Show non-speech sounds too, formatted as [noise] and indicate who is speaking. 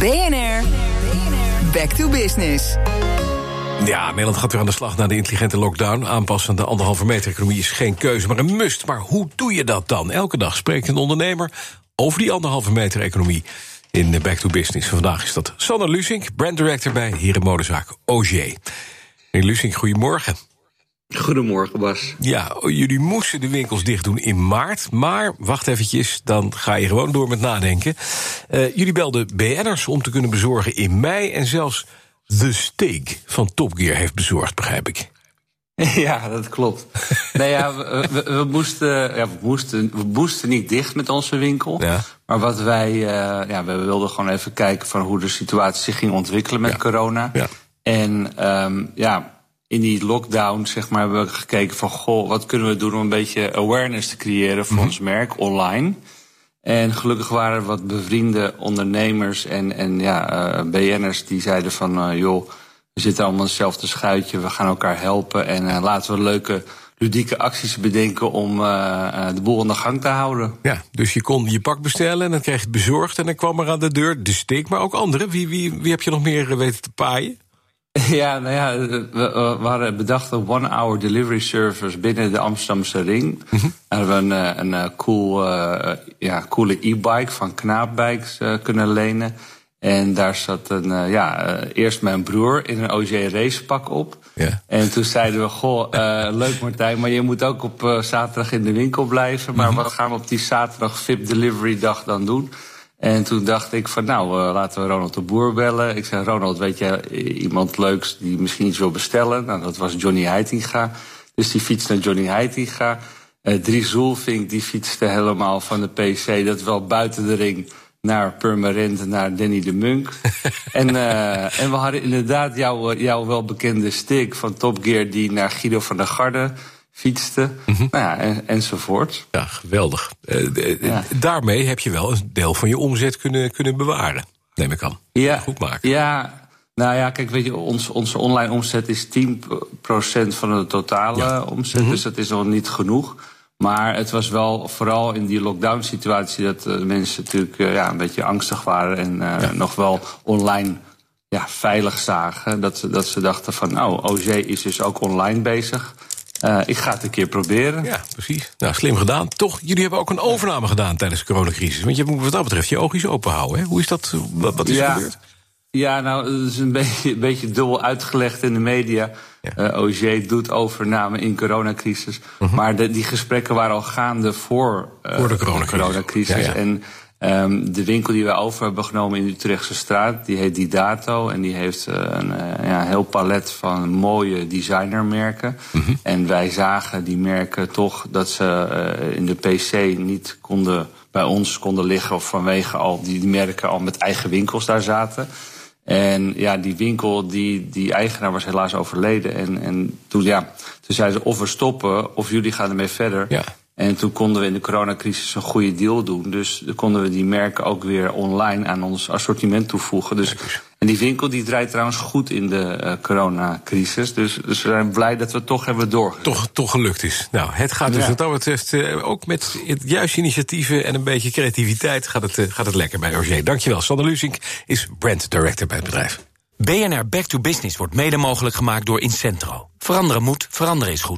Speaker 1: BNR, back to business.
Speaker 2: Ja, Nederland gaat weer aan de slag naar de intelligente lockdown. Aanpassen aan de anderhalve meter economie is geen keuze, maar een must. Maar hoe doe je dat dan? Elke dag spreekt een ondernemer over die anderhalve meter economie in Back to Business. Vandaag is dat Sanne Lusink, brand director bij Herenmodezaak OG. Meneer Lusink, goedemorgen.
Speaker 3: Goedemorgen, Bas.
Speaker 2: Ja, jullie moesten de winkels dicht doen in maart. Maar wacht eventjes, dan ga je gewoon door met nadenken. Uh, jullie belden BN'ers om te kunnen bezorgen in mei. En zelfs de steak van Top Gear heeft bezorgd, begrijp ik. [laughs]
Speaker 3: Ja, dat klopt. nee, ja, we, we, we, moesten, ja, we, moesten, we moesten niet dicht met onze winkel. Ja. Maar wat wij, uh, ja, we wilden gewoon even kijken van hoe de situatie zich ging ontwikkelen met
Speaker 2: ja.
Speaker 3: corona.
Speaker 2: Ja.
Speaker 3: En um, ja, in die lockdown zeg maar, hebben we gekeken van... goh, wat kunnen we doen om een beetje awareness te creëren voor mm -hmm. ons merk online. En gelukkig waren er wat bevriende ondernemers en, en ja, uh, BN'ers die zeiden van... Uh, joh, we zitten allemaal in hetzelfde schuitje, we gaan elkaar helpen... en uh, laten we leuke ludieke acties bedenken om de boel aan de gang te houden.
Speaker 2: Ja, dus je kon je pak bestellen en dan kreeg je het bezorgd... en dan kwam er aan de deur de steek, maar ook anderen. Wie, wie, wie heb je nog meer weten te paaien? [laughs]
Speaker 3: Ja, nou ja, we, we hadden bedacht een one-hour delivery service binnen de Amsterdamse ring. Mm -hmm. Daar hebben we een, een cool, uh, ja, coole e-bike van Knaapbikes uh, kunnen lenen. En daar zat een, uh, ja, eerst mijn broer in een OJ racepak op.
Speaker 2: Yeah.
Speaker 3: En toen zeiden we, goh, leuk Martijn, maar je moet ook op zaterdag in de winkel blijven. Maar mm -hmm. wat gaan we op die zaterdag VIP delivery dag dan doen? En toen dacht ik van nou, uh, laten we Ronald de Boer bellen. Ik zei, Ronald, weet je iemand leuks die misschien iets wil bestellen? Nou, dat was Johnny Heitinga. Dus die fietste naar Johnny Heitinga. Uh, Dries Roelvink, die fietste helemaal van de PC. Dat wel buiten de ring naar Purmerend, naar Danny de Munk. [laughs] en, uh, en we hadden inderdaad jouw, jouw welbekende stick van Top Gear... die naar Guido van der Garde fietste, mm -hmm. nou ja, en, enzovoort.
Speaker 2: Ja, geweldig. Uh, ja. Daarmee heb je wel een deel van je omzet kunnen, kunnen bewaren, neem ik aan.
Speaker 3: Ja,
Speaker 2: goed maken.
Speaker 3: Ja, nou ja, kijk, weet je, ons, onze online omzet is 10% van de totale ja. omzet, mm -hmm. dus dat is nog niet genoeg. Maar het was wel vooral in die lockdown-situatie dat uh, mensen natuurlijk uh, ja, een beetje angstig waren en ja. nog wel online ja, veilig zagen. Dat ze, dat ze dachten van, nou, OG is dus ook online bezig. Uh, ik ga het een keer proberen.
Speaker 2: Ja, precies. Nou, slim gedaan. Toch, jullie hebben ook een overname gedaan tijdens de coronacrisis. Want je moet wat dat betreft je oogjes open houden. Hè? Hoe is dat? Wat, wat is
Speaker 3: ja.
Speaker 2: er gebeurd?
Speaker 3: Ja, nou, het is een [laughs] beetje, een beetje dubbel uitgelegd in de media. Ja. Uh, OG doet overname in coronacrisis. Uh -huh. Maar de, die gesprekken waren al gaande voor,
Speaker 2: uh, voor de coronacrisis.
Speaker 3: coronacrisis.
Speaker 2: Ja, ja.
Speaker 3: En Um, de winkel die we over hebben genomen in de Utrechtse straat, die heet Didato. En die heeft uh, een uh, ja, heel palet van mooie designermerken.
Speaker 2: Mhm.
Speaker 3: Mm -hmm. En wij zagen die merken toch dat ze uh, in de PC niet konden, bij ons konden liggen. Of vanwege al die merken al met eigen winkels daar zaten. En ja, die winkel, die, die eigenaar was helaas overleden. En, en toen, ja, toen zeiden ze of we stoppen of jullie gaan ermee verder.
Speaker 2: Ja.
Speaker 3: En toen konden we in de coronacrisis een goede deal doen. Dus konden we die merken ook weer online aan ons assortiment toevoegen. Dus, en die winkel die draait trouwens goed in de uh, coronacrisis. Dus, dus we zijn blij dat we het toch hebben doorgegaan.
Speaker 2: Toch, toch gelukt is. Nou, het gaat dus ja. wat dat betreft uh, ook met het juiste initiatieven en een beetje creativiteit gaat het, uh, gaat het lekker bij Roger. Dankjewel. Sander Lusink is brand director bij het bedrijf.
Speaker 4: BNR Back to Business wordt mede mogelijk gemaakt door Incentro. Veranderen moet, veranderen is goed.